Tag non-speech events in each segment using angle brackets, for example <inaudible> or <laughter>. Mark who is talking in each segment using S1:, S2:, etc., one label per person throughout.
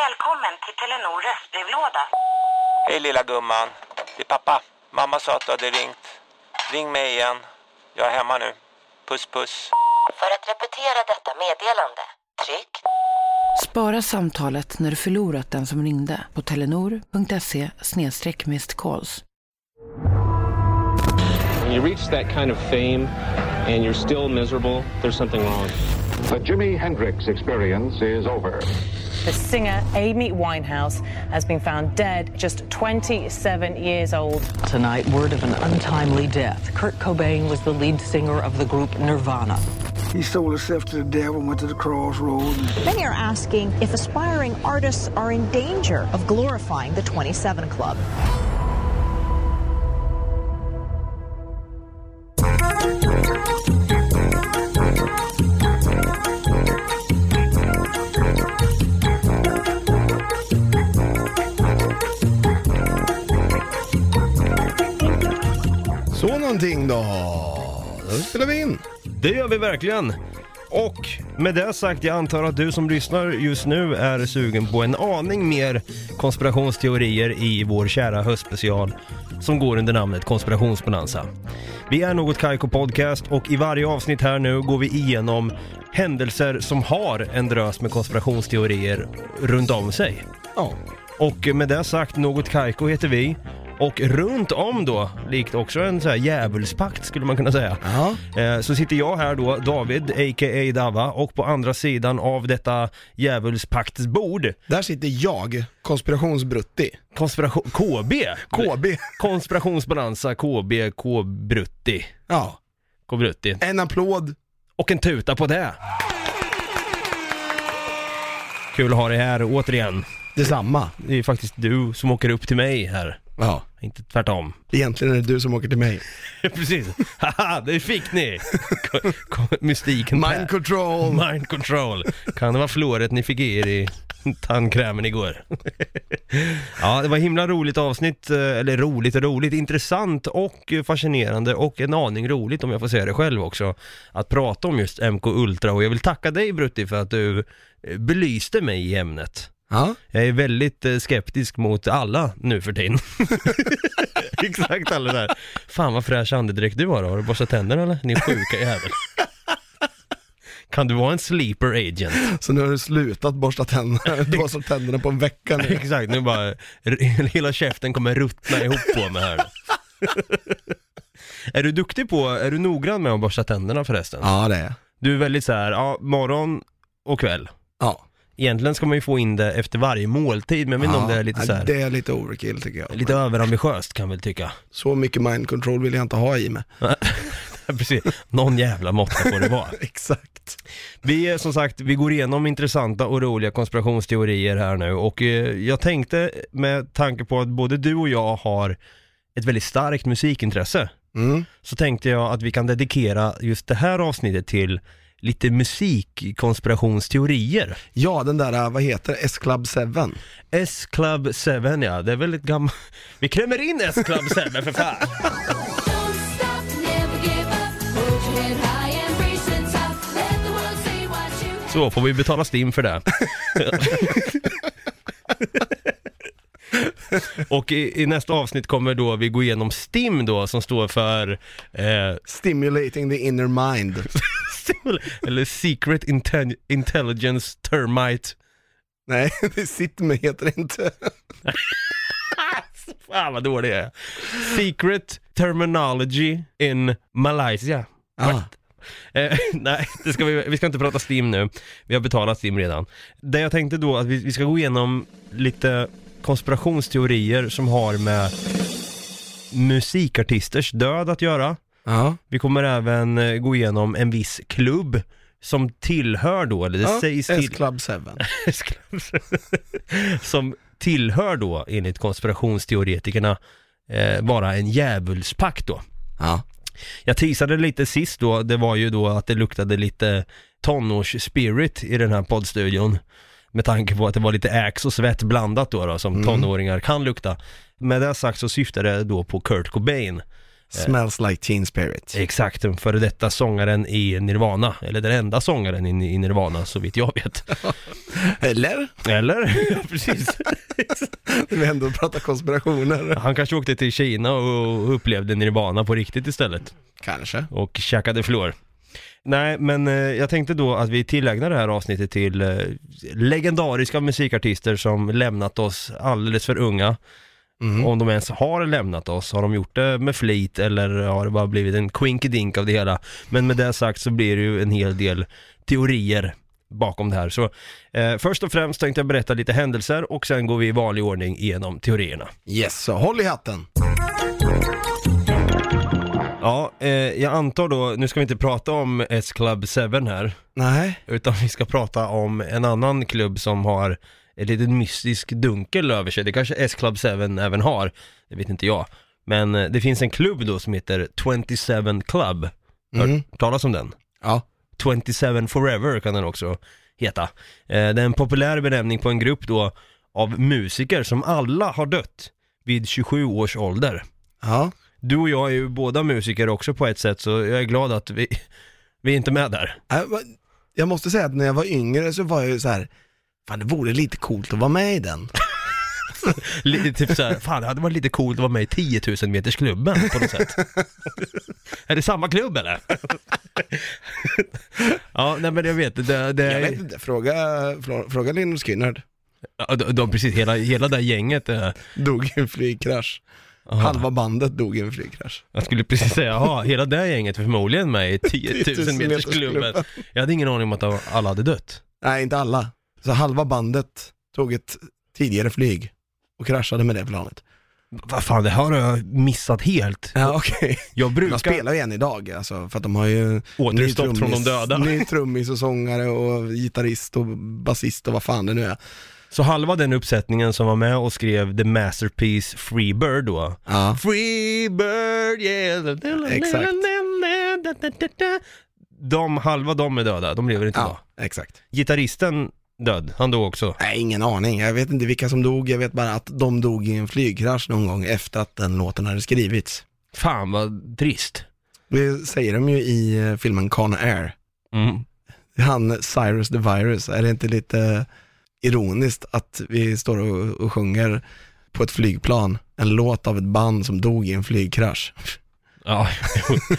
S1: Välkommen till Telenor röstbrevlåda.
S2: Hej lilla gumman. Det är pappa. Mamma sa att du hade ringt. Ring mig igen. Jag är hemma nu. Puss puss.
S1: För att repetera detta meddelande, tryck
S3: Spara samtalet när du förlorat den som ringde på telenor.se calls.
S4: When you reach that kind of fame and you're still miserable, there's something wrong.
S5: The Jimi Hendrix experience is over.
S6: The singer Amy Winehouse has been found dead, just 27 years old.
S7: Tonight, word of an untimely death. Kurt Cobain was the lead singer of the group Nirvana.
S8: He sold himself to the devil, and went to the crossroads.
S9: Many are asking if aspiring artists are in danger of glorifying the 27 Club.
S10: Så någonting då. Då spelar vi in.
S11: Det gör vi verkligen. Och med det sagt, jag antar att du som lyssnar just nu är sugen på en aning mer konspirationsteorier i vår kära höstspecial som går under namnet Konspirationsbonanza. Vi är Något Kaiko Podcast och i varje avsnitt här nu går vi igenom händelser som har en drös med konspirationsteorier runt om sig.
S10: Ja.
S11: Och med det sagt, Något Kaiko heter vi. Och runt om då, likt också en så här djävulspakt skulle man kunna säga, eh, så sitter jag här då, David, a.k.a. Dava, och på andra sidan av detta djävulspaktsbord,
S10: Där sitter jag, konspirationsbrutti.
S11: konspiration... KB!
S10: KB.
S11: Konspirationsbalansa, KB, K-brutti.
S10: Ja.
S11: K-brutti.
S10: En applåd.
S11: Och en tuta på det! Kul att ha dig här återigen.
S10: Detsamma.
S11: Det är faktiskt du som åker upp till mig här,
S10: Ja.
S11: Inte tvärtom.
S10: Egentligen är det du som åker till mig. <laughs>
S11: Precis. Haha, det fick ni! <laughs> Ko- ko- Mystiken
S10: Mind
S11: där.
S10: control.
S11: Mind control. Kan det vara fluoret ni fick i er i tandkrämen igår? <laughs> ja, det var himla roligt avsnitt, eh, eller roligt och roligt, intressant och fascinerande och en aning roligt om jag får säga det själv också, att prata om just MK Ultra och jag vill tacka dig Brutti för att du eh, belyste mig i ämnet.
S10: Ja.
S11: Jag är väldigt eh, skeptisk mot alla nu för tiden. <laughs> Exakt alla där. Fan vad fräsch andedräkt du har, har du borstat tänderna eller? Din sjuka jävel. Kan du vara en sleeper agent?
S10: Så nu har du slutat borsta tänderna. Du har så tänderna på en vecka nu.
S11: Exakt, nu bara, hela käften kommer ruttna ihop på mig här. är du duktig på, är du noggrann med att borsta tänderna förresten?
S10: Ja, det är jag.
S11: Du är väldigt så här, ja, morgon och kväll.
S10: Ja.
S11: Egentligen ska man ju få in det efter varje måltid, men jag vet inte om det är lite så här,
S10: Det är lite overkill tycker jag.
S11: lite överambitiöst kan jag väl tycka.
S10: Så mycket mind control vill jag inte ha i mig. <laughs>
S11: Precis, någon jävla måtta får det vara. <laughs>
S10: Exakt.
S11: Vi är som sagt, vi går igenom intressanta och roliga konspirationsteorier här nu och eh, jag tänkte med tanke på att både du och jag har ett väldigt starkt musikintresse
S10: Mm.
S11: så tänkte jag att vi kan dedikera just det här avsnittet till lite musikkonspirationsteorier.
S10: Ja, den där, vad heter det? S-Club 7.
S11: S-Club 7 ja, det är väldigt gammalt. Vi klämmer in S-Club 7 för fan! Så får vi betala STIM för det. <laughs> Och i, i nästa avsnitt kommer då vi gå igenom STIM då som står för eh,
S10: Stimulating the inner mind.
S11: Eller Secret Inten- Intelligence Termite
S10: Nej, <laughs> det sitter med heter det inte. <laughs>
S11: Fan vad dålig jag är. Secret Terminology in Malaysia.
S10: Ah.
S11: Eh, <laughs> nej, det ska vi, vi ska inte prata Steam nu. Vi har betalat Steam redan. Det jag tänkte då att vi, vi ska gå igenom lite konspirationsteorier som har med musikartisters död att göra.
S10: Ja.
S11: Vi kommer även eh, gå igenom en viss klubb som tillhör då, eller det
S10: ja.
S11: sägs till...
S10: S-Club 7. <laughs>
S11: som tillhör då, enligt konspirationsteoretikerna, eh, bara en djävulspakt då.
S10: Ja.
S11: Jag teasade lite sist då, det var ju då att det luktade lite tonårs-spirit i den här poddstudion. Med tanke på att det var lite äx och svett blandat då, då som
S10: Mm.
S11: tonåringar kan lukta. Med det sagt så syftar det då på Kurt Cobain.
S10: Smells like teen spirit.
S11: Exakt, den före detta sångaren i Nirvana, eller den enda sångaren i, i Nirvana så vitt jag vet. <laughs>
S10: Eller?
S11: Eller? <laughs> Ja, precis. <laughs>
S10: Vi ändå pratar konspirationer.
S11: Han kanske åkte till Kina och upplevde Nirvana på riktigt istället.
S10: Kanske.
S11: Och käkade fluor. Nej, men eh, jag tänkte då att vi tillägnar det här avsnittet till eh, legendariska musikartister som lämnat oss alldeles för unga.
S10: Mm.
S11: Om de ens har lämnat oss, har de gjort det med flit eller har det bara blivit en quinkydink av det hela? Men med det sagt så blir det ju en hel del teorier bakom det här. Så eh, först och främst tänkte jag berätta lite händelser och sen går vi i vanlig ordning igenom teorierna.
S10: Yes, så håll i hatten.
S11: Ja, eh, jag antar då, nu ska vi inte prata om S-Club 7 här,
S10: Nej.
S11: utan vi ska prata om en annan klubb som har ett litet mystisk dunkel över sig. Det kanske S-Club 7 även har, det vet inte jag. Men eh, det finns en klubb då som heter 27 Club. Hört
S10: Mm.
S11: talas om den?
S10: Ja.
S11: 27 Forever kan den också heta. Eh, det är en populär benämning på en grupp då av musiker som alla har dött vid 27 års ålder.
S10: Ja.
S11: Du och jag är ju båda musiker också på ett sätt så jag är glad att vi, <laughs> vi är inte med där.
S10: Äh, va- Jag måste säga att när jag var yngre så var jag ju så här. Fan det vore lite coolt att vara med i den. <laughs>
S11: Lite typ såhär, fan det hade varit lite coolt att vara med i 10 000 meters klubben på något sätt. <laughs> är det samma klubb eller? <laughs> ja, nej men jag vet, det, det
S10: Jag vet inte, fråga, frå- fråga Lynyrd Skynyrd.
S11: Ja, de, de, precis, hela, hela det här gänget, eh,
S10: Dog i en flygkrasch.
S11: aha.
S10: Halva bandet dog i en flygkrasch.
S11: jag skulle precis säga, jaha, hela det här gänget är förmodligen med i 10 000 meters klubben. Jag hade ingen aning om att alla hade dött.
S10: Nej, inte alla. Så halva bandet tog ett tidigare flyg och kraschade med det planet.
S11: Vad fan, det här har jag missat helt.
S10: Ja, okej.
S11: Jag brukar...
S10: De spelar ju än idag alltså, för att de har ju
S11: Återuppstått från de döda.
S10: Ny trummis och sångare och gitarrist och basist och vad fan det nu är.
S11: Så halva den uppsättningen som var med och skrev The Masterpiece Freebird då.
S10: Ja.
S11: Freebird, yeah.
S10: Exakt.
S11: De, halva de är döda, de lever inte idag.
S10: Ja, exakt.
S11: Gitarristen död, han dog också.
S10: Nej, ingen aning. Jag vet inte vilka som dog. Jag vet bara att de dog i en flygkrasch någon gång efter att den låten hade skrivits.
S11: Fan vad trist.
S10: Det säger de ju i eh, filmen Con Air.
S11: Mm.
S10: Han Cyrus the Virus, är det inte lite ironiskt att vi står och, och sjunger på ett flygplan en låt av ett band som dog i en flygkrasch? <laughs>
S11: Ja, <laughs>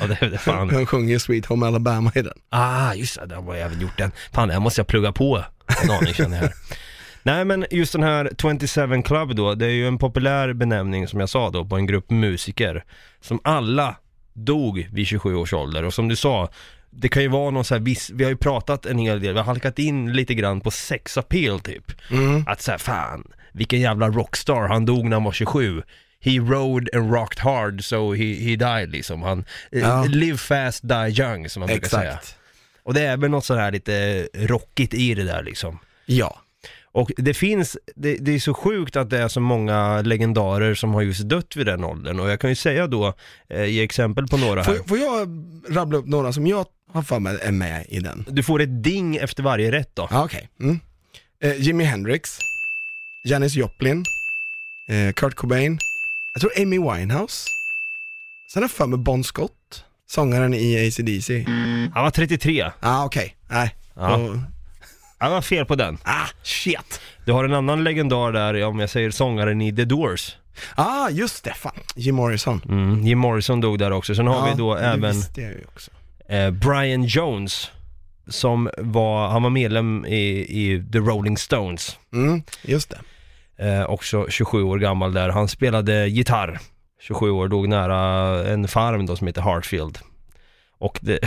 S11: ja det är fan.
S10: Han sjunger Sweet Home Alabama i den.
S11: Ah, just det, där har jag även gjort den. Fan, det här måste jag plugga på en aning känner jag. <laughs> Nej men just den här 27 Club då, det är ju en populär benämning som jag sa då på en grupp musiker som alla dog vid 27 års ålder och som du sa, det kan ju vara någon så här viss, vi har ju pratat en hel del, vi har halkat in lite grann på sex appeal typ.
S10: Mm.
S11: Att säga fan, vilken jävla rockstar, han dog när han var 27. He rode and rocked hard so he, he died liksom. Han, eh,
S10: Ja.
S11: live fast, die young som man brukar säga.
S10: Exakt.
S11: Och det är väl något sådär lite rockigt i det där liksom.
S10: Ja.
S11: Och det finns, det, det är så sjukt att det är så många legendarer som har just dött vid den åldern. Och jag kan ju säga då, eh, ge exempel på några här.
S10: Får, får jag rabbla upp några som jag har för mig är med i den?
S11: Du får ett ding efter varje rätt då.
S10: Ja, okej. Mm. Eh, Jimi Hendrix, Janis Joplin, eh, Kurt Cobain, jag tror Amy Winehouse. Sen har jag för mig Bon Scott, sångaren i AC/DC.
S11: Han var 33.
S10: Ja, ah, okej. Nej.
S11: Ja.
S10: Då-
S11: Han var fel på den.
S10: Ah, shit.
S11: Du har en annan legendar där, om jag säger sångaren i The Doors.
S10: Ah, just det. Fan. Jim Morrison.
S11: Mm, Jim Morrison dog där också. Sen har vi då
S10: det
S11: även
S10: visste jag ju också.
S11: eh, Brian Jones. Som var, han var medlem i, i The Rolling Stones.
S10: Mm, just det.
S11: Eh, också 27 år gammal där. Han spelade gitarr. 27 år, dog nära en farm då som heter Hartfield. Och det,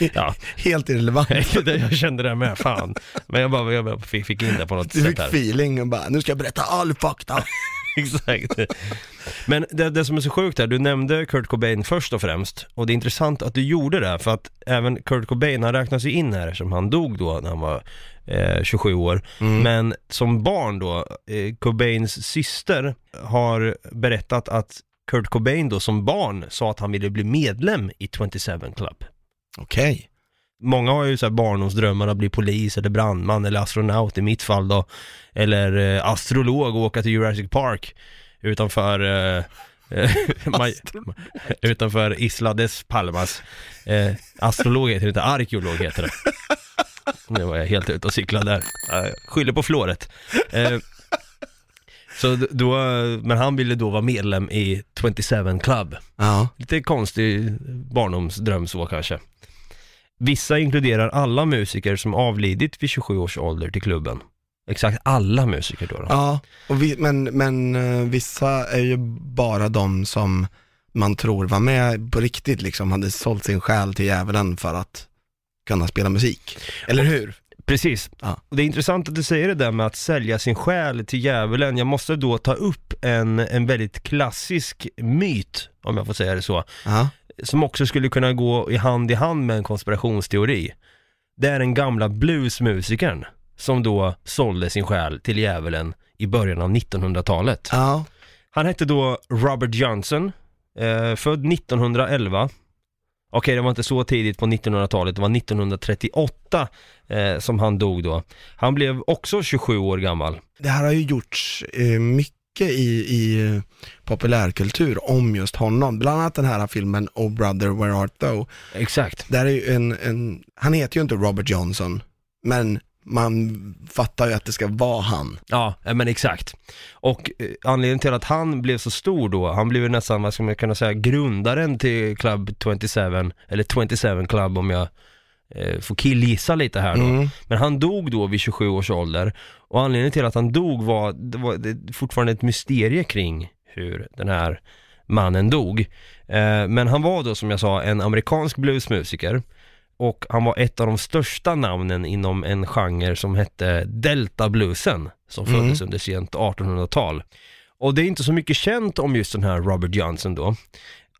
S11: <laughs> ja,
S10: Helt irrelevant. <laughs>
S11: jag kände det med, fan. Men jag bara, jag bara fick, fick in det på något
S10: Du
S11: sätt
S10: fick
S11: här.
S10: feeling och bara, nu ska jag berätta all fakta. <laughs>
S11: Exakt. Men det, det som är så sjukt här, du nämnde Kurt Cobain först och främst. Och det är intressant att du gjorde det, för att även Kurt Cobain, han räknas ju in här som han dog då när han var eh, 27 år. Men som barn då, eh, Cobains syster har berättat att Kurt Cobain då som barn sa att han ville bli medlem i 27 Club.
S10: Okej.
S11: Många har ju så här barndomsdrömmar att bli polis eller brandman eller astronaut i mitt fall då. Eller eh, astrolog och åka till Jurassic Park utanför eh, Eh, <laughs> utanför Isla des Palmas. Eh, astrolog heter det inte, arkeolog heter det. <laughs> Nu var jag helt ute och cyklade där. Jag skyller på fluoret. Eh, så då, men han ville då vara medlem i 27 Club.
S10: Ja.
S11: Lite konstig barndomsdröm så kanske. Vissa inkluderar alla musiker som avlidit vid 27 års ålder till klubben. Exakt alla musiker då. då.
S10: Ja, och vi, men, men eh, vissa är ju bara de som man tror var med på riktigt liksom, hade sålt sin själ till djävulen för att kunna spela musik. Eller hur?
S11: Precis.
S10: Ja.
S11: Och det är intressant att du säger det där med att sälja sin själ till djävulen. Jag måste då ta upp en, en väldigt klassisk myt, om jag får säga det så,
S10: Ja.
S11: som också skulle kunna gå i hand i hand med en konspirationsteori. Det är den gamla bluesmusikern som då sålde sin själ till djävulen i början av 1900-talet.
S10: Ja.
S11: Han hette då Robert Johnson, eh, född 1911. Okej, det var inte så tidigt på 1900-talet, det var 1938 eh, som han dog då. Han blev också 27 år gammal.
S10: Det här har ju gjorts eh, mycket i, i eh, populärkultur om just honom. Bland annat den här filmen Oh Brother Where Art Thou.
S11: Exakt.
S10: Där är ju en, en, han heter ju inte Robert Johnson, men man fattar ju att det ska vara han.
S11: Ja, eh, men exakt. Och eh, anledningen till att han blev så stor då, han blev ju nästan, vad ska man kunna säga, grundaren till Club 27, eller 27 Club om jag eh, får killgissa lite här då.
S10: Mm.
S11: Men han dog då vid 27 års ålder och anledningen till att han dog var, det var det fortfarande ett mysterie kring hur den här mannen dog. Eh, men han var då som jag sa en amerikansk bluesmusiker och han var ett av de största namnen inom en genre som hette Delta bluesen som
S10: Mm.
S11: föddes under sent 1800-tal. Och det är inte så mycket känt om just den här Robert Johnson då.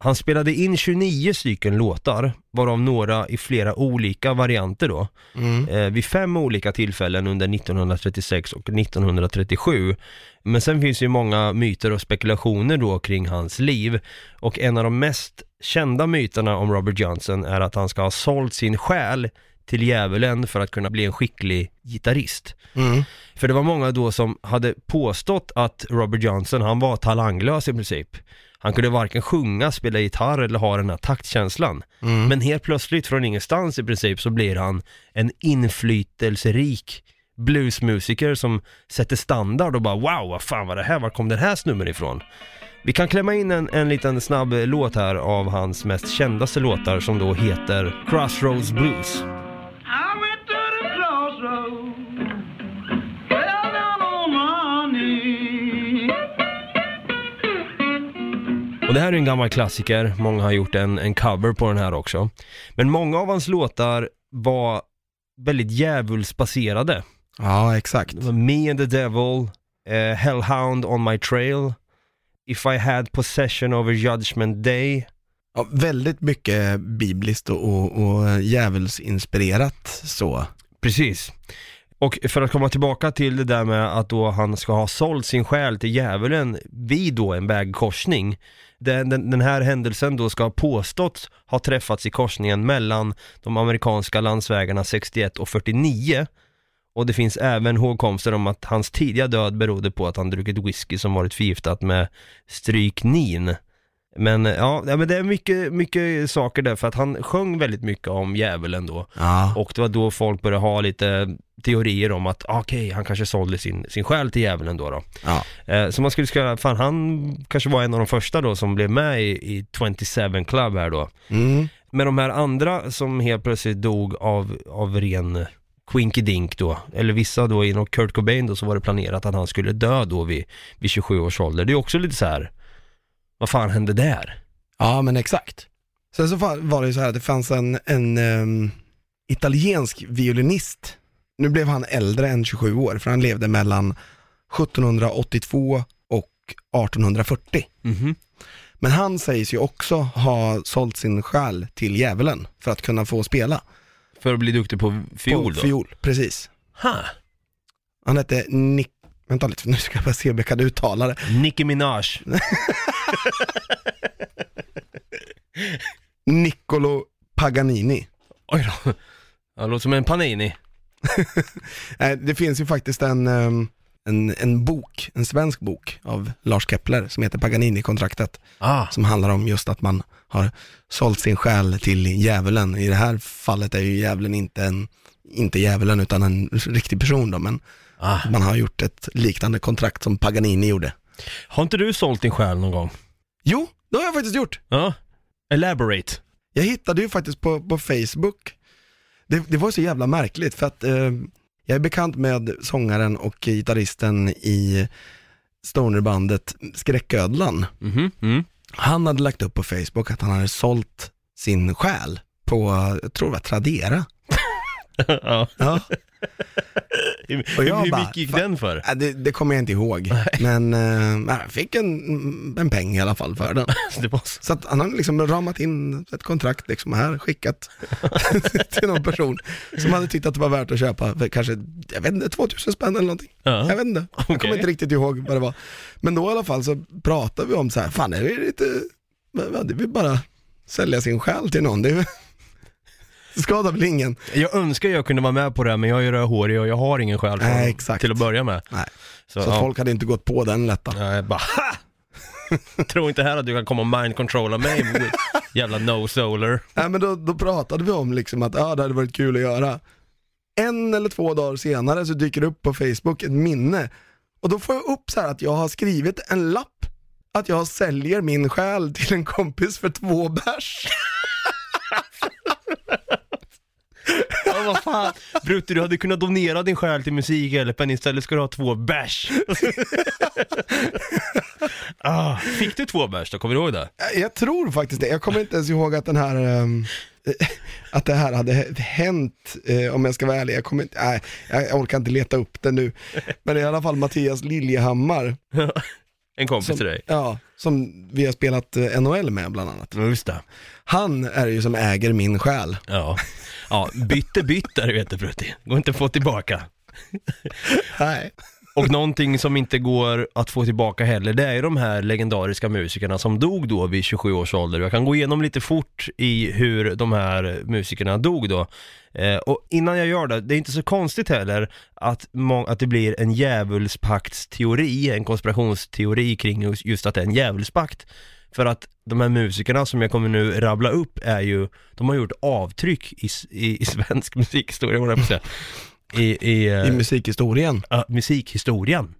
S11: Han spelade in 29 stycken låtar, varav några i flera olika varianter då,
S10: Mm.
S11: eh, vid fem olika tillfällen under 1936 och 1937. Men sen finns ju många myter och spekulationer då kring hans liv. Och en av de mest kända myterna om Robert Johnson är att han ska ha sålt sin själ till djävulen för att kunna bli en skicklig gitarrist.
S10: Mm.
S11: För det var många då som hade påstått att Robert Johnson, han var talanglös i princip. Han kunde varken sjunga, spela gitarr eller ha den här taktkänslan.
S10: Mm.
S11: Men helt plötsligt från ingenstans i princip så blir han en inflytelserik bluesmusiker som sätter standard och bara wow, vad fan var det här? Var kom den här snubben ifrån? Vi kan klämma in en, en liten snabb låt här av hans mest kändaste låtar som då heter Crossroads Blues. Och det här är en gammal klassiker, många har gjort en, en cover på den här också. Men många av hans låtar var väldigt djävulsbaserade.
S10: Ja, exakt.
S11: Det var Me and the Devil, eh, Hellhound on my trail, If I had possession over judgment day.
S10: Ja, väldigt mycket bibliskt och, och, och djävulsinspirerat så.
S11: Precis. Och för att komma tillbaka till det där med att då han ska ha sålt sin själ till djävulen vid då en vägkorsning. Den, den, den här händelsen då ska ha påstått ha träffats i korsningen mellan de amerikanska landsvägarna 61 och 49. Och det finns även hågkomster om att hans tidiga död berodde på att han druckit whisky som varit förgiftat med stryknin. Men ja, ja, men det är mycket, mycket saker där för att han sjöng väldigt mycket om djävulen då.
S10: Ja.
S11: Och det var då folk började ha lite teorier om att okej, han kanske sålde sin, sin själ till djävulen då. då.
S10: Ja.
S11: Eh, så man skulle säga, fan han kanske var en av de första då som blev med i, i 27 Club här då.
S10: Mm.
S11: Men de här andra som helt plötsligt dog av, av ren quinkydink då, eller vissa då inom Kurt Cobain då så var det planerat att han skulle dö då vid, vid 27 års ålder. Det är också lite så här. Vad fan hände där?
S10: Ja, men exakt. Sen så var det ju så här att det fanns en, en ehm, italiensk violinist. Nu blev han äldre än 27 år, för han levde mellan 1782 och 1840.
S11: Mhm.
S10: Men han sägs ju också ha sålt sin själ till djävulen för att kunna få spela.
S11: För att bli duktig på fiol
S10: på
S11: då?
S10: Fiol, precis.
S11: Ha.
S10: Han hette Nick, vänta lite, nu ska jag bara se om jag kan uttala det.
S11: Nicki Minaj. <laughs>
S10: Niccolo Paganini.
S11: Oj då. Han låter som en Panini. <laughs>
S10: Nej, det finns ju faktiskt en, ehm, en, en bok, en svensk bok av Lars Kepler som heter Paganini-kontraktet.
S11: Ah.
S10: Som handlar om just att man har sålt sin själ till djävulen. I det här fallet är ju djävulen inte en, inte djävulen utan en riktig person då, men
S11: Ah.
S10: man har gjort ett liknande kontrakt som Paganini gjorde.
S11: Har inte du sålt din själ någon gång?
S10: Jo, det har jag faktiskt gjort.
S11: Ja. Elaborate.
S10: Jag hittade ju faktiskt på, på Facebook, det, det var så jävla märkligt för att eh, jag är bekant med sångaren och gitarristen i stonerbandet Skräcködlan.
S11: Mhm, mm.
S10: Han hade lagt upp på Facebook att han hade sålt sin själ på, jag tror det var Tradera.
S11: Ja.
S10: Ja.
S11: Hur,
S10: Och jag
S11: hur
S10: bara,
S11: mycket gick den för?
S10: Äh, det, det kommer jag inte ihåg, men eh, jag fick en, en peng i alla fall för den. <laughs>
S11: Det var så.
S10: Så att han har liksom ramat in ett kontrakt liksom här, skickat <laughs> till någon person som hade tyckt att det var värt att köpa för kanske, jag vet inte, 2000 spänn eller någonting.
S11: Ja.
S10: Jag vet inte, jag
S11: Okej.
S10: kommer inte riktigt ihåg vad det var. Men då i alla fall så pratade vi om så här, fan är det lite, vad- vad, det vill bara sälja sin själ till någon, det är- skadar väl ingen.
S11: Jag önskar jag kunde vara med på det men jag är rödhårig och jag har ingen själ för
S10: Nej, exakt.
S11: till att börja med.
S10: Nej.
S11: Så,
S10: Så
S11: ja.
S10: folk hade inte gått på den lätta.
S11: Nej, bara ha! <laughs> Tror inte här att du kan komma och mind-controlla mig, jävla no-solar.
S10: Nej men då, då pratade vi om liksom att ja, det hade varit kul att göra. En eller två dagar senare så dyker det upp på Facebook ett minne och då får jag upp så här att jag har skrivit en lapp att jag säljer min själ till en kompis för två bärs. <laughs>
S11: Ja, vad fan. Brutte, du hade kunnat donera din själ till Musikhjälpen, istället ska du ha två bärs. <laughs> ah, fick du två bärs då? Kommer du ihåg det?
S10: Jag tror faktiskt det. Jag kommer inte ens ihåg att den här ehm, <laughs> att det här hade hänt, eh, om jag ska vara ärlig. Jag, kommer inte, nej, jag orkar inte leta upp det nu. Men i alla fall Mattias Liljehammar, <laughs>
S11: En kompis
S10: som,
S11: till dig?
S10: ja, som vi har spelat eh, NHL med bland annat.
S11: Ja, just det.
S10: Han är ju som äger min själ.
S11: Ja. Ja, bytte bytter vet du Brutti. Går inte att få tillbaka. <laughs>
S10: Nej.
S11: Och någonting som inte går att få tillbaka heller, det är ju de här legendariska musikerna som dog då vid 27 års ålder. Jag kan gå igenom lite fort i hur de här musikerna dog då. Eh, och innan jag gör det, det är inte så konstigt heller att, att det blir en djävulspaktsteori, en konspirationsteori kring just, att det är en djävulspakt. För att de här musikerna som jag kommer nu rabbla upp är ju, de har gjort avtryck i, i, i svensk musikhistoria, jag på att säga. I, i, eh,
S10: I musikhistorien.
S11: Ja, musikhistorien.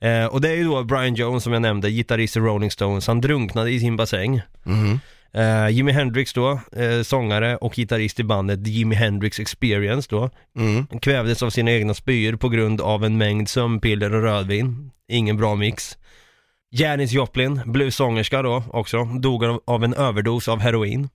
S11: Eh, och det är ju då Brian Jones som jag nämnde, gitarrist i Rolling Stones, han drunknade i sin bassäng.
S10: Mhm.
S11: Eh, Jimi Hendrix då, eh, sångare och gitarrist i bandet The Jimi Hendrix Experience då.
S10: Mm.
S11: Han kvävdes av sina egna spyor på grund av en mängd sömnpiller och rödvin. Ingen bra mix. Janis Joplin, bluessångerska då också, dog av- av en överdos av heroin.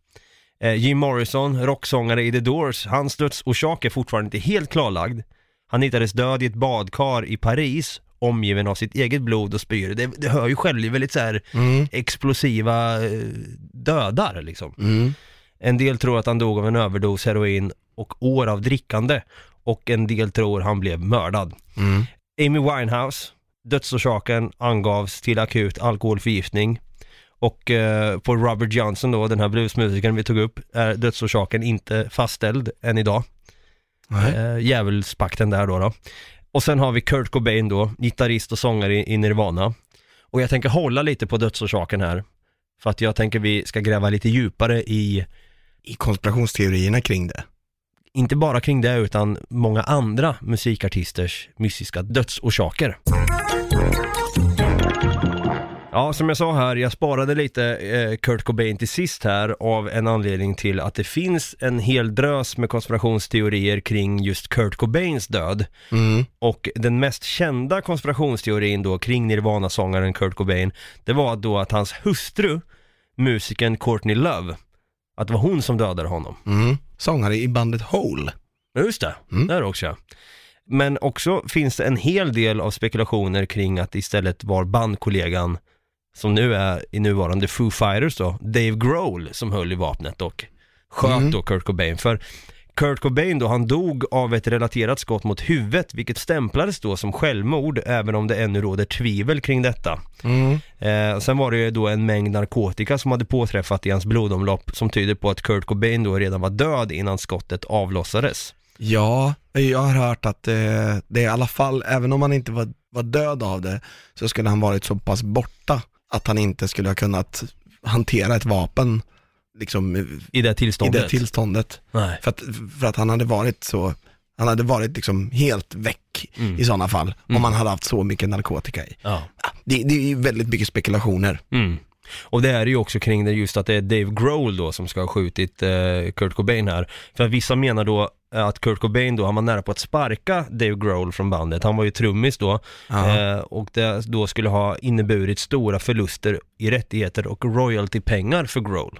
S11: Eh, Jim Morrison, rocksångare i The Doors, hans dödsorsak är fortfarande inte helt klarlagd. Han hittades död i ett badkar i Paris, omgiven av sitt eget blod och spyor. Det, det hör ju själv, det är väldigt så här
S10: Mm.
S11: explosiva eh, dödar liksom.
S10: Mm.
S11: En del tror att han dog av en överdos heroin och år av drickande och en del tror han blev mördad.
S10: Mm.
S11: Amy Winehouse, dödsorsaken angavs till akut alkoholförgiftning. Och eh, på Robert Johnson då, den här bluesmusikern vi tog upp, är dödsorsaken inte fastställd än idag.
S10: Nej.
S11: Eh, djävulspakten där då, då. Och sen har vi Kurt Cobain då, gitarrist och sångare i, i Nirvana. Och jag tänker hålla lite på dödsorsaken här. För att jag tänker vi ska gräva lite djupare i,
S10: I konspirationsteorierna kring det.
S11: inte bara kring det utan många andra musikartisters mystiska dödsorsaker. Ja, som jag sa här, jag sparade lite eh, Kurt Cobain till sist här av en anledning till att det finns en hel drös med konspirationsteorier kring just Kurt Cobains död.
S10: Mm.
S11: Och den mest kända konspirationsteorin då kring Nirvana-sångaren Kurt Cobain, det var då att hans hustru, musikern Courtney Love, att det var hon som dödade honom.
S10: Mm. Sångare i bandet Hole.
S11: Ja, just det.
S10: Mm.
S11: Där också ja. Men också finns det en hel del av spekulationer kring att det istället var bandkollegan som nu är i nuvarande Foo Fighters då, Dave Grohl som höll i vapnet och sköt
S10: Mm.
S11: då Kurt Cobain. För Kurt Cobain då, han dog av ett relaterat skott mot huvudet, vilket stämplades då som självmord, även om det ännu råder tvivel kring detta.
S10: Mm.
S11: Eh, sen var det ju då en mängd narkotika som hade påträffat i hans blodomlopp som tyder på att Kurt Cobain då redan var död innan skottet avlossades.
S10: Ja, jag har hört att det, det i alla fall, även om han inte var, var död av det, så skulle han varit så pass borta att han inte skulle ha kunnat hantera ett vapen liksom,
S11: I det
S10: i
S11: tillståndet?
S10: det tillståndet.
S11: Nej.
S10: För att, för att han hade varit så, han hade varit liksom helt väck
S11: Mm.
S10: i sådana fall, om han hade haft så mycket narkotika i.
S11: Ja.
S10: Det, det är ju väldigt mycket spekulationer.
S11: Mm. Och det är ju också kring det just att det är Dave Grohl då som ska ha skjutit eh, Kurt Cobain här. För vissa menar då att Kurt Cobain då, han var nära på att sparka Dave Grohl från bandet. Han var ju trummis då eh, och det då skulle ha inneburit stora förluster i rättigheter och royaltypengar för Grohl.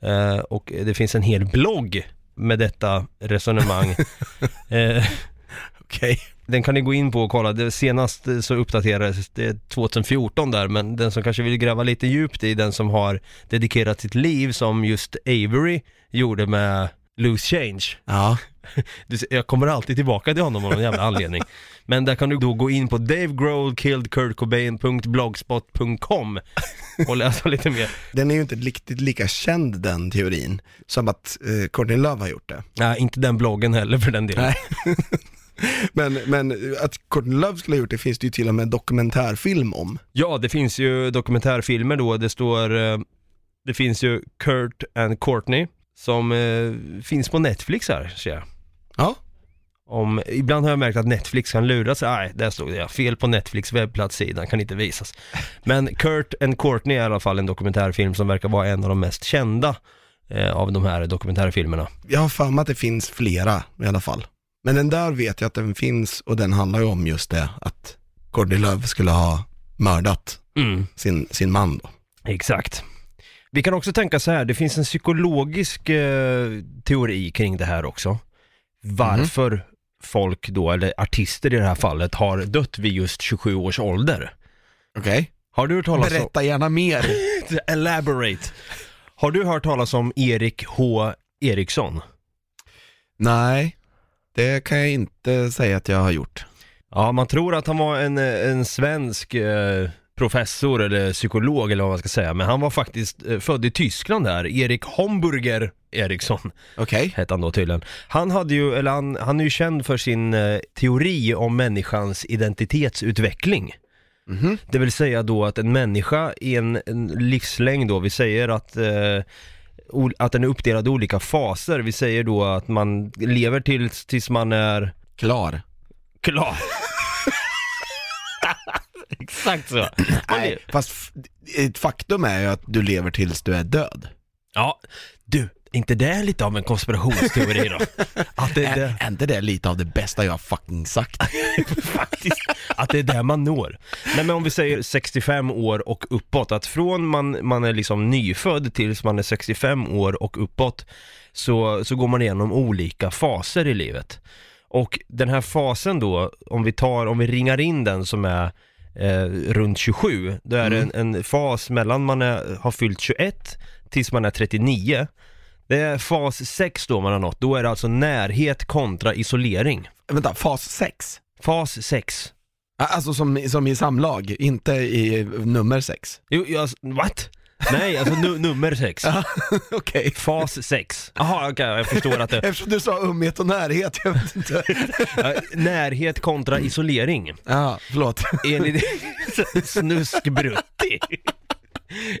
S11: Eh, och det finns en hel blogg med detta resonemang. <laughs> eh,
S10: Okej.
S11: den kan ni gå in på och kolla. Det senast eh, så uppdaterades det 2014 där, men den som kanske vill gräva lite djupt i den som har dedikerat sitt liv som just Avery gjorde med Loose Change.
S10: Ja. <laughs>
S11: Jag kommer alltid tillbaka till honom av någon jävla anledning. Men där kan du då gå in på davegrohlkilledkurtcobain.blogspot.com och läsa lite mer.
S10: Den är ju inte riktigt lika känd den teorin, som att eh, Courtney Love har gjort det.
S11: Nej, inte den bloggen heller för den delen.
S10: Nej. <laughs> men, men att Courtney Love skulle ha gjort det finns det ju till och med en dokumentärfilm om.
S11: Ja, det finns ju dokumentärfilmer då. Det står, eh, det finns ju Kurt and Courtney som eh, finns på Netflix här, ser jag.
S10: Ja.
S11: Om, ibland har jag märkt att Netflix kan lura sig, nej, där stod det, fel på Netflix webbplatssida, kan inte visas. Men Kurt and Courtney är i alla fall en dokumentärfilm som verkar vara en av de mest kända eh, av de här dokumentärfilmerna.
S10: Jag har för mig att det finns flera i alla fall. Men den där vet jag att den finns och den handlar ju om just det, att Courtney Love skulle ha mördat
S11: Mm.
S10: sin, sin man då.
S11: Exakt. Vi kan också tänka så här, det finns en psykologisk eh, teori kring det här också. Varför folk då, eller artister i det här fallet, har dött vid just 27 års ålder.
S10: Okej.
S11: Har du hört talas om...
S10: Berätta gärna mer. <laughs>
S11: Elaborate. Har du hört talas om Erik H. Eriksson?
S10: Nej, det kan jag inte säga att jag har gjort.
S11: Ja, man tror att han var en, en svensk eh, professor eller psykolog eller vad man ska säga, men han var faktiskt eh, född i Tyskland där, Erik Homburger Eriksson.
S10: Okej.
S11: hette han då tydligen. Han hade ju, eller han, han är ju känd för sin eh, teori om människans identitetsutveckling.
S10: Mhm.
S11: Det vill säga då att en människa i en, en livslängd då, vi säger att eh, att den är uppdelad i olika faser. Vi säger då att man lever tills, tills man är
S10: Klar.
S11: klar. Exakt så. <clears throat>
S10: Nej, fast ett faktum är ju att du lever tills du är död.
S11: Ja, du, inte det är lite av en konspirationsteori då? <laughs> Att det är det.
S10: Är inte det lite av det bästa jag har fucking sagt? <laughs>
S11: faktiskt, att det är där man når. Nej men om vi säger 65 år och uppåt, att från man, man är liksom nyfödd tills man är 65 år och uppåt, så, så går man igenom olika faser i livet. Och den här fasen då, om vi tar, om vi ringar in den som är eh, runt 27, då är det en, en fas mellan man är, har fyllt 21 tills man är 39. Det är fas 6 då man har nått, då är det alltså närhet kontra isolering.
S10: Vänta, fas 6?
S11: Fas 6.
S10: Alltså som, som i samlag, inte i nummer 6?
S11: Jo, jag, what? Nej, alltså nu, nummer 6. <laughs>
S10: Okej.
S11: Fas 6. Jaha, okej, jag förstår att det... <laughs>
S10: Eftersom du sa umhet och närhet, jag vet inte. <laughs>
S11: Närhet kontra isolering.
S10: Ja, förlåt.
S11: Enligt... Snuskbrutti.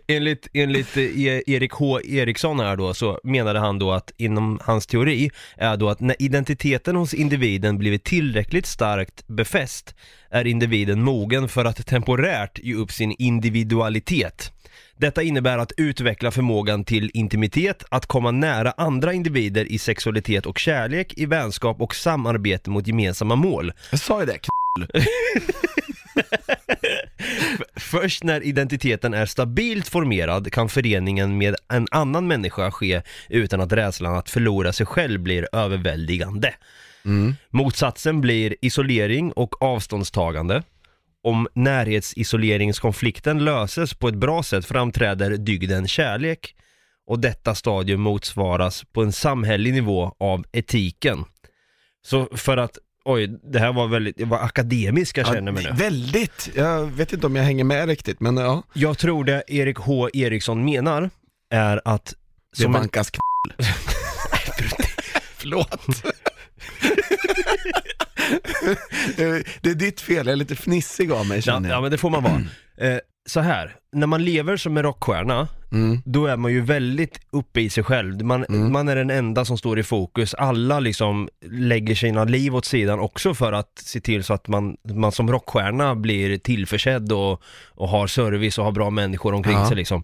S11: Enligt, enligt eh, E- Erik H. Eriksson här då, så menade han då att inom hans teori är då att när identiteten hos individen blivit tillräckligt starkt befäst är individen mogen för att temporärt ge upp sin individualitet. Detta innebär att utveckla förmågan till intimitet, att komma nära andra individer i sexualitet och kärlek, i vänskap och samarbete mot gemensamma mål.
S10: Jag sa ju det, <laughs>
S11: Först när identiteten är stabilt formerad kan föreningen med en annan människa ske utan att rädslan att förlora sig själv blir överväldigande. Motsatsen blir isolering och avståndstagande. Om närhetsisoleringskonflikten löses på ett bra sätt framträder dygden kärlek och detta stadium motsvaras på en samhällelig nivå av etiken. Så för att, oj, det här var väldigt, det var akademisk jag känner mig nu.
S10: Väldigt, jag vet inte om jag hänger med riktigt, men ja.
S11: Jag tror det Erik H. Eriksson menar är att
S10: Det
S11: som en,
S10: vankas <laughs> k***. Förlåt. <laughs> <laughs> det är ditt fel, jag är lite fnissig av mig
S11: Ja,
S10: känner
S11: ja
S10: jag.
S11: men det får man vara. <clears throat> Eh, så här, när man lever som en rockstjärna,
S10: Mm.
S11: då är man ju väldigt uppe i sig själv. Man, man är den enda som står i fokus. Alla liksom lägger sina liv åt sidan också för att se till så att man, man som rockstjärna blir tillförsedd och, och har service och har bra människor omkring
S10: Ja.
S11: sig liksom.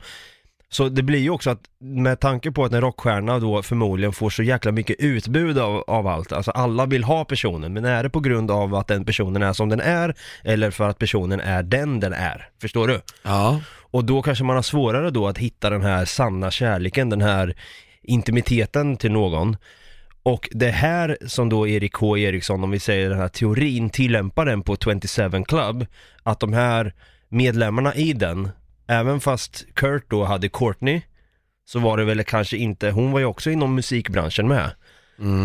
S11: Så det blir ju också att med tanke på att en rockstjärna då förmodligen får så jäkla mycket utbud av, av allt, alltså alla vill ha personen, men är det på grund av att den personen är som den är eller för att personen är den den är? Förstår du?
S10: Ja.
S11: Och då kanske man har svårare då att hitta den här sanna kärleken, den här intimiteten till någon. Och det här som då Erik K Eriksson, om vi säger den här teorin, tillämpar den på 27 Club, att de här medlemmarna i den, även fast Kurt då hade Courtney, så var det väl kanske inte, hon var ju också inom musikbranschen med.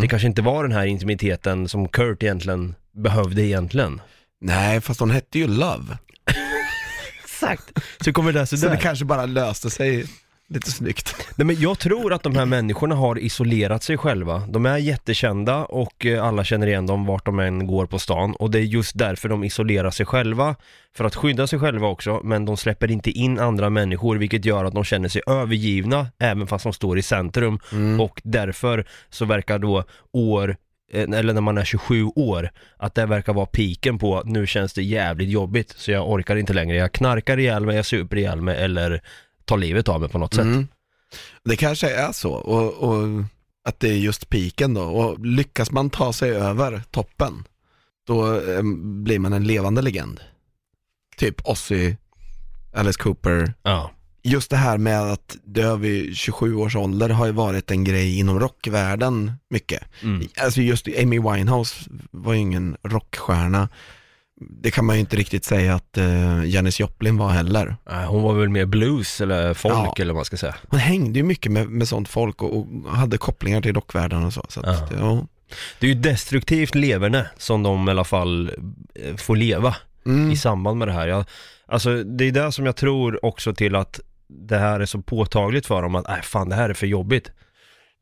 S11: Det kanske inte var den här intimiteten som Kurt egentligen behövde egentligen.
S10: Nej, fast hon hette ju Love. <laughs>
S11: Exakt! Så kommer det
S10: Så
S11: sådär.
S10: det kanske bara löste sig lite snyggt.
S11: Nej men jag tror att de här <clears throat> människorna har isolerat sig själva. De är jättekända och eh, alla känner igen dem vart de än går på stan och det är just därför de isolerar sig själva. För att skydda sig själva också, men de släpper inte in andra människor vilket gör att de känner sig övergivna även fast de står i centrum och därför så verkar då år eh, eller när man är 27 år, att det verkar vara piken på nu känns det jävligt jobbigt så jag orkar inte längre. Jag knarkar ihjäl mig, jag super ihjäl mig eller tar livet av mig på något sätt.
S10: Mm. Det kanske är så, och, och att det är just piken då. Och lyckas man ta sig över toppen, då eh, blir man en levande legend. Typ Ozzy, Alice Cooper.
S11: Ja.
S10: Just det här med att dö vid 27 års ålder har ju varit en grej inom rockvärlden mycket.
S11: Mm.
S10: Alltså just Amy Winehouse var ju ingen rockstjärna. Det kan man ju inte riktigt säga att uh, Janis Joplin var heller.
S11: Nej, hon var väl mer blues eller folk
S10: Ja.
S11: eller vad man ska säga.
S10: Hon hängde ju mycket med, med sånt folk och, och hade kopplingar till rockvärlden och så. så att,
S11: Ja.
S10: ja.
S11: Det är ju destruktivt leverne som de i alla fall eh, får leva
S10: Mm.
S11: i samband med det här. Jag, alltså det är det som jag tror också till att det här är så påtagligt för dem att, nej fan det här är för jobbigt.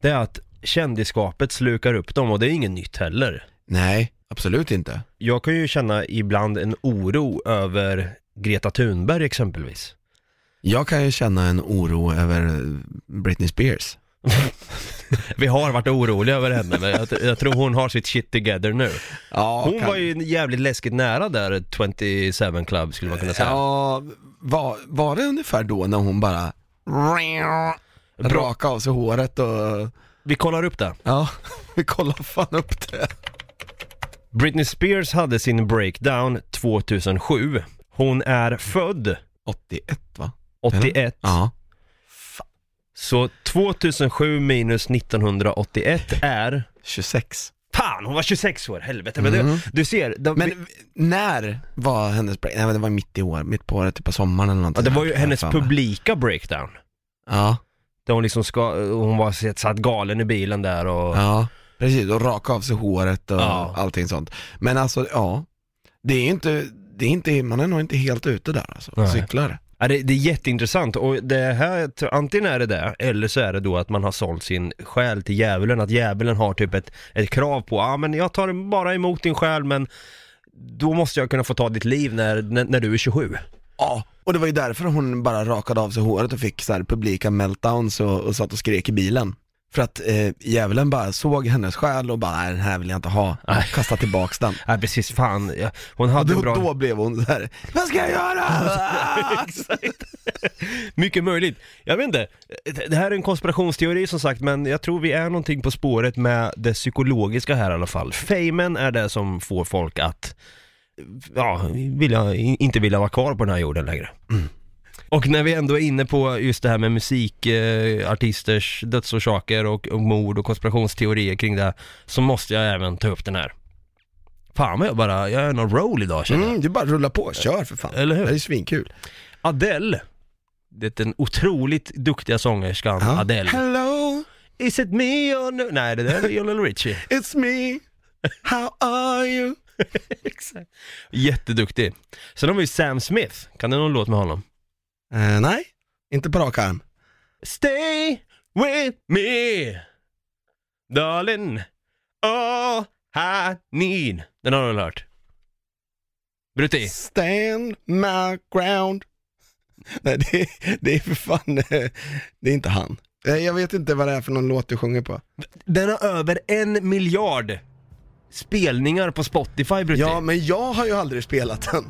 S11: Det är att kändisskapet slukar upp dem och det är inget nytt heller.
S10: Nej, absolut inte.
S11: Jag kan ju känna ibland en oro över Greta Thunberg exempelvis.
S10: Jag kan ju känna en oro över Britney Spears. <laughs>
S11: Vi har varit oroliga över henne men jag, jag tror hon har sitt shit together nu.
S10: Ja,
S11: Hon var ju jävligt läskigt nära där 27 Club skulle man kunna säga.
S10: Ja, var, var det ungefär då när hon bara raka av sig håret och...
S11: Vi kollar upp det.
S10: Ja, <laughs> vi kollar fan upp det.
S11: Britney Spears hade sin breakdown 2007. Hon är född
S10: 81 va?
S11: 81.
S10: Ja.
S11: Så 2007 minus 1981 är...
S10: 26.
S11: Fan, hon var 26 år, helvete. Men du, du ser, de,
S10: Men när var hennes break? Nej men det var mitt i år, mitt på året, typ på sommaren eller
S11: ja,
S10: någonting.
S11: det var ju hennes
S10: har för mig.
S11: publika breakdown.
S10: Ja,
S11: Där hon liksom ska, hon var sett- satt galen i bilen där och...
S10: ja, precis. Och raka av sig håret och
S11: Ja.
S10: allting sånt. Men alltså, ja. Det är inte, det är inte, man är nog inte helt ute där alltså.
S11: Nej.
S10: Cyklar.
S11: Ja, det, det är jätteintressant och det här, antingen är det det, eller så är det då att man har sålt sin själ till djävulen, att djävulen har typ ett, ett krav på, ja men jag tar bara emot din själ men då måste jag kunna få ta ditt liv när, när, när du är 27.
S10: Ja, och det var ju därför hon bara rakade av sig håret och fick så här publika meltdowns och, och satt och skrek i bilen. För att eh, djävulen bara såg hennes själ och bara, nej den här vill jag inte ha,
S11: Nej.
S10: kasta tillbaks den.
S11: Ja precis, fan, ja, hon
S10: Och
S11: hade
S10: då,
S11: bra...
S10: då blev hon så här, vad ska jag göra? <laughs>
S11: Exakt. Mycket möjligt. Jag vet inte, det här är en konspirationsteori som sagt, men jag tror vi är någonting på spåret med det psykologiska här i alla fall. Famen är det som får folk att, ja, vilja, inte vilja vara kvar på den här jorden längre. Och när vi ändå är inne på just det här med musikartisters eh, dödsorsaker och, och mord och konspirationsteorier kring det, så måste jag även ta upp den här. Fan vad jag bara, jag är någon roll idag känner jag.
S10: Mm, du bara rulla på, kör för fan.
S11: Eller hur?
S10: Det är svinkul.
S11: Adele, det är den otroligt duktiga sångerskan
S10: Ja.
S11: Adele.
S10: Hello,
S11: Is it me or no? Nej, det där är Lionel Richie. <laughs>
S10: it's me, how are you? <laughs>
S11: Exakt. Jätteduktig. Sen har vi Sam Smith, kan du någon låt med honom?
S10: Eh, nej, inte på rak arm.
S11: Stay with me Darling All Hanin. Den har du väl hört? Brutti?
S10: Stand my ground. Nej, det, det är för fan, eh, det är inte han. Eh, Jag vet inte vad det är för någon låt du sjunger på.
S11: Den har över en miljard spelningar på Spotify Brutti.
S10: Ja, men jag har ju aldrig spelat den.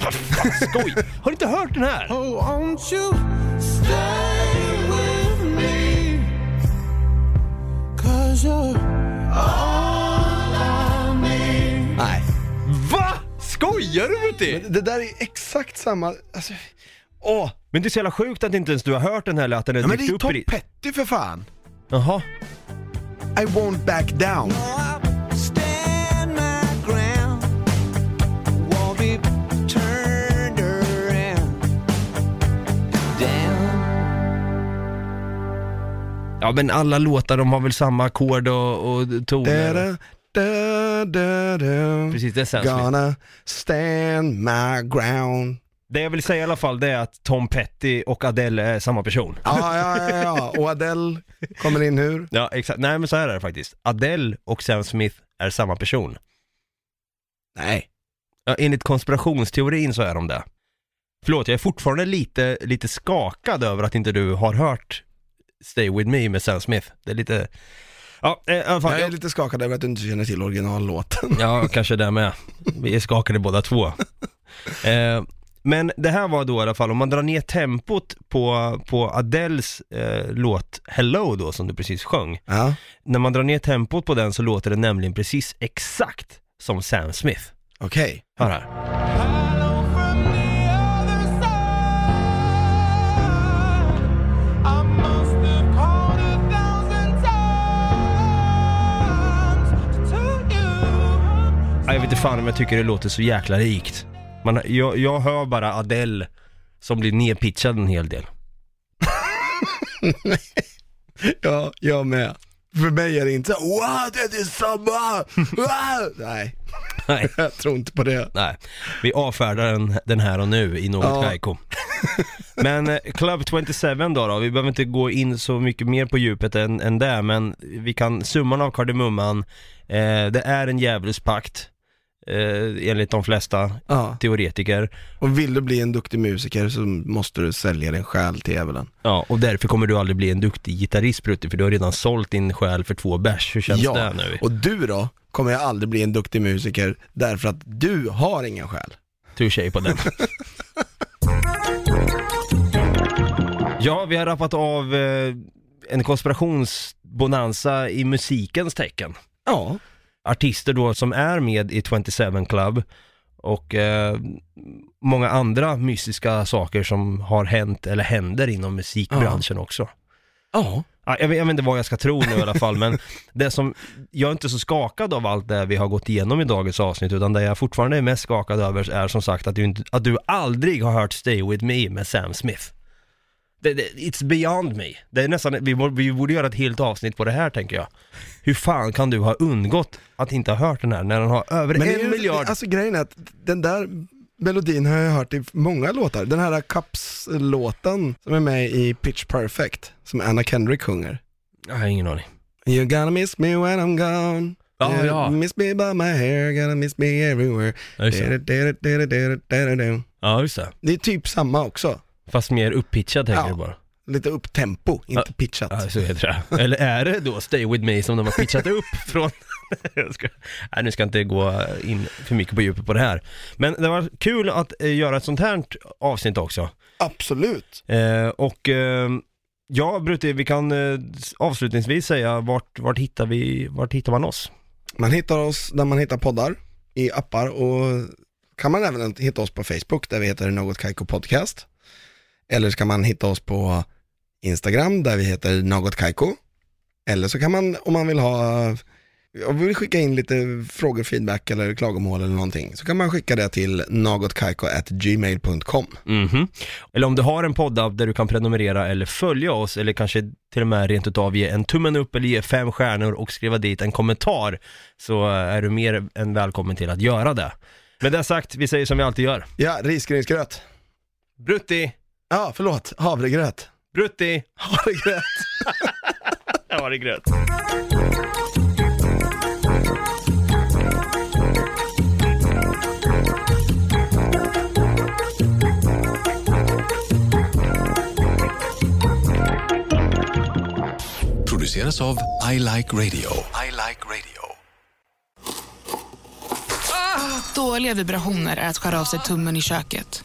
S11: Vad fan, skoj! Har du inte hört den här?
S12: Oh, won't you stay with me? Cause you're all I need.
S10: Nej.
S11: Va? Skojar du?
S10: Men det där är exakt samma, alltså, åh.
S11: Men det är så jävla sjukt att inte ens du har hört den här eller att den har
S10: Ja, men det
S11: dykt
S10: är
S11: upp
S10: Tom
S11: i.
S10: Petty för fan.
S11: Jaha.
S10: I won't back down.
S11: Ja men alla låtar de har väl samma ackord och, och toner?
S10: Da, da, da, da.
S11: Precis, det känns som-
S10: Gonna stand my ground.
S11: Det jag vill säga i alla fall det är att Tom Petty och Adele är samma person.
S10: Ja, ja, ja, ja. Och Adele kommer in hur?
S11: Ja exakt, nej men så här är det faktiskt. Adele och Sam Smith är samma person.
S10: Nej.
S11: Ja, enligt konspirationsteorin så är de det. Förlåt, jag är fortfarande lite, lite skakad över att inte du har hört Stay With Me med Sam Smith. Det är lite, ja eh, i alla fall.
S10: Jag är lite skakad över att du inte känner till originallåten.
S11: Ja, <laughs> kanske det med. Vi är skakade båda två. Eh, men det här var då i alla fall, om man drar ner tempot på, på Adeles eh, låt Hello då, som du precis sjöng.
S10: Ja,
S11: När man drar ner tempot på den så låter det nämligen precis exakt som Sam Smith.
S10: okej.
S11: Hör här. Jag vet inte fan om jag tycker det låter så jäkla rikt. Man, jag, jag hör bara Adele som blir nedpitchad en hel del. <laughs>
S10: Ja, jag med. För mig är det inte så wow, det är samma! <laughs> Wow! Nej,
S11: Nej. <laughs>
S10: jag tror inte på det.
S11: Nej, vi avfärdar den, den här och nu i något
S10: Ja.
S11: Kaiko. Men eh, Club 27 då, då, vi behöver inte gå in så mycket mer på djupet än, än det, men vi kan, summan av kardemumman, eh, det är en djävulspakt, eh, enligt de flesta
S10: Ja.
S11: teoretiker.
S10: Och vill du bli en duktig musiker så måste du sälja din själ till djävulen.
S11: Ja, och därför kommer du aldrig bli en duktig gitarrist Brutti, för du har redan sålt din själ för två bärs. Hur känns
S10: ja,
S11: det nu?
S10: och du då kommer jag aldrig bli en duktig musiker därför att du har ingen själ.
S11: Touché på den. <laughs> ja, vi har rappat av eh, en konspirationsbonanza i musikens tecken.
S10: Ja,
S11: Artister då som är med i 27 Club och eh, många andra mystiska saker som har hänt eller händer inom musikbranschen också.
S10: ja.
S11: Ja, jag, vet, jag vet inte vad jag ska tro nu i alla fall, men <laughs> det som, jag är inte så skakad av allt det vi har gått igenom i dagens avsnitt, utan det jag fortfarande är mest skakad över är som sagt att du, inte, att du aldrig har hört Stay With Me med Sam Smith. Det, det, it's beyond me. Det är nästan, vi, borde- vi borde göra ett helt avsnitt på det här tänker jag. Hur fan kan du ha undgått att inte ha hört den här när den har över
S10: Men
S11: en
S10: ju-
S11: miljard?
S10: Alltså grejen är att den där melodin har jag hört i många låtar. Den här Cups-låten som är med i Pitch Perfect, som Anna Kendrick sjunger.
S11: Jag har ingen aning.
S10: You gonna miss me when I'm gone.
S11: Ja,
S10: You
S11: ja.
S10: Miss me by my hair, gonna miss me everywhere.
S11: Ja, just det. Ja, just det.
S10: Det är typ samma också.
S11: Fast mer uppitchad tänker
S10: Ja.
S11: du bara.
S10: Lite upp tempo, inte pitchat.
S11: Ja, så heter det. Eller är det då Stay With Me som de har pitchat upp <laughs> från... Jag ska... Nej, nu ska jag inte gå in för mycket på djupet på det här. Men det var kul att eh, göra ett sånt här avsnitt också.
S10: Absolut.
S11: Eh, och eh, ja, Brutti, vi kan eh, avslutningsvis säga vart, vart, hittar vi, vart hittar man oss?
S10: Man hittar oss där man hittar poddar, i appar och kan man även hitta oss på Facebook där vi heter Något Kaiko Podcast. Eller så kan man hitta oss på Instagram där vi heter Något Kaiko. Eller så kan man, om man vill ha, om vi vill skicka in lite frågor, feedback eller klagomål eller någonting, så kan man skicka det till nagotkaiko@gmail.com.
S11: Mhm. Eller om du har en poddapp där du kan prenumerera eller följa oss eller kanske till och med rent utav ge en tummen upp eller ge fem stjärnor och skriva dit en kommentar så är du mer än välkommen till att göra det. Med det sagt, vi säger som vi alltid gör.
S10: Ja, risgrynsgröt.
S11: Brutti,
S10: Ja, förlåt. Havregröt.
S11: Brutti!
S10: Havregröt. <laughs>
S11: Havregröt.
S13: Produceras av I Like Radio. I like radio.
S14: Dåliga vibrationer är att skära av sig tummen i köket.